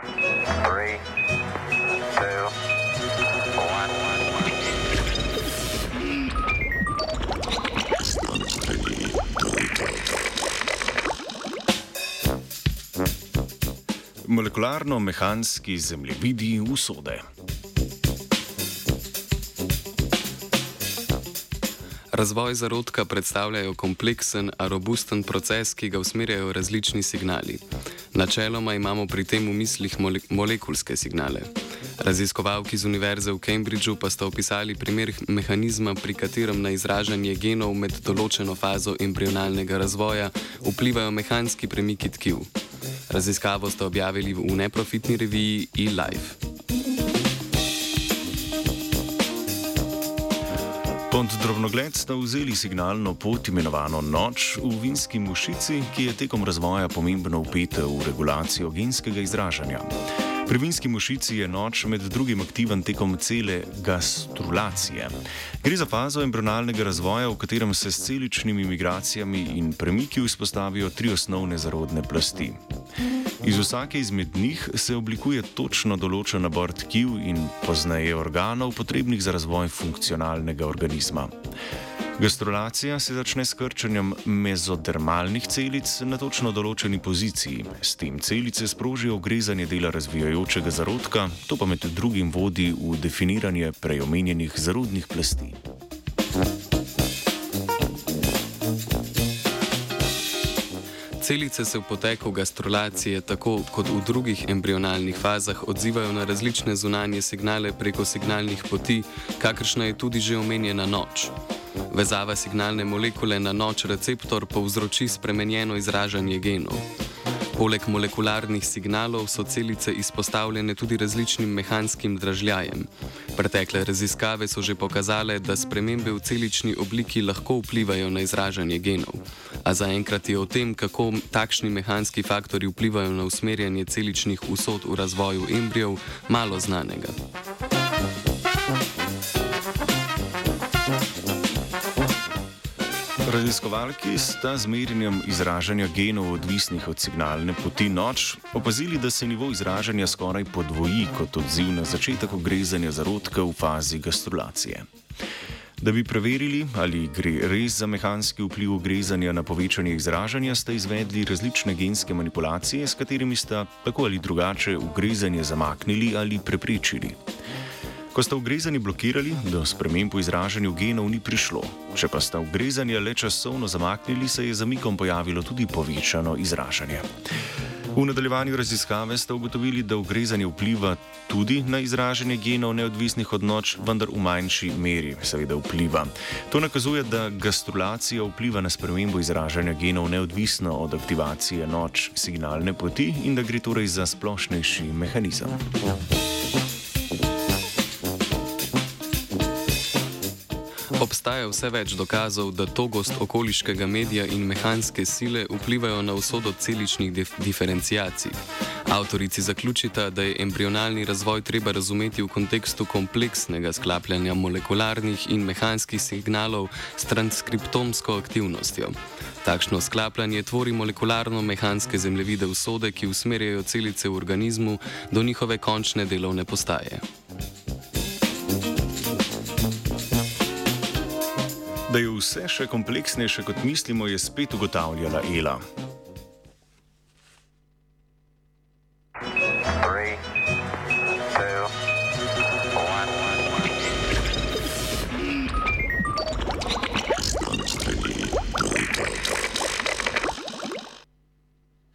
Three, two, one. Molekularno-mehanski zemljevidi usode. Razvoj zarodka predstavljajo kompleksen, a robusten proces, ki ga usmerjajo različni signali. Načeloma imamo pri tem v mislih mole molekulske signale. Raziskovalki z Univerze v Cambridgeu pa sta opisali primer mehanizma, pri katerem na izražanje genov med določeno fazo embrionalnega razvoja vplivajo mehanski premiki tkiv. Raziskavo sta objavili v neprofitni reviji eLife. Pod drobnogled sta vzeli signalno pot imenovano noč v vinski mušici, ki je tekom razvoja pomembno upeta v regulacijo genskega izražanja. Pri vinski mušici je noč med drugim aktiven tekom cele gastrulacije. Gre za fazo embrionalnega razvoja, v katerem se s celičnimi migracijami in premiki vzpostavijo tri osnovne zarodne plasti. Iz vsake izmed njih se oblikuje točno določen nabor tkiv in pozneje organov, potrebnih za razvoj funkcionalnega organizma. Gastrulacija se začne s krčenjem mezodermalnih celic na točno določeni poziciji. S tem celice sprožijo ogrezanje dela razvijajočega zarodka, to pa med drugim vodi v definiranje preomenjenih zarodnih plasti. Celice se v poteku gastrulacije, tako kot v drugih embrionalnih fazah, odzivajo na različne zunanje signale preko signalnih poti, kakršna je tudi že omenjena noč. Vezava signalne molekule na noč receptor povzroči spremenjeno izražanje genov. Poleg molekularnih signalov so celice izpostavljene tudi različnim mehanskim dražljajem. Pretekle raziskave so že pokazale, da spremembe v celični obliki lahko vplivajo na izražanje genov. A zaenkrat je o tem, kako takšni mehanski faktori vplivajo na usmerjanje celičnih usod v razvoju embrijev, malo znanega. Raziskovalki sta z merjenjem izražanja genov odvisnih od signalne poti noč opazili, da se nivo izražanja skoraj podvoji kot odziv na začetek ogrezanja zarodka v fazi gastrulacije. Da bi preverili, ali gre res za mehanski vpliv ogrezanja na povečanje izražanja, sta izvedli različne genske manipulacije, s katerimi sta tako ali drugače ogrezanje zamaknili ali preprečili. Ko sta ugrezanje blokirali, do sprememb v izražanju genov ni prišlo. Če pa sta ugrezanje le časovno zamaknili, se je zamikom pojavilo tudi povečano izražanje. V nadaljevanju raziskave sta ugotovili, da ugrezanje vpliva tudi na izražanje genov neodvisnih od noč, vendar v manjši meri, seveda vpliva. To nakazuje, da gastrulacija vpliva na spremembo izražanja genov neodvisno od aktivacije noč signalne poti in da gre torej za splošnejši mehanizem. Obstaja vse več dokazov, da togost okoliškega medija in mehanske sile vplivajo na usodo celičnih dif diferenciacij. Avtorici zaključita, da je embrionalni razvoj treba razumeti v kontekstu kompleksnega sklapljanja molekularnih in mehanskih signalov s transkriptomsko aktivnostjo. Takšno sklapljanje tvori molekularno-mehanske zemljevide usode, ki usmerjajo celice v organizmu do njihove končne delovne postaje. Da je vse še kompleksnejše, kot mislimo, je spet ugotavljala Ela.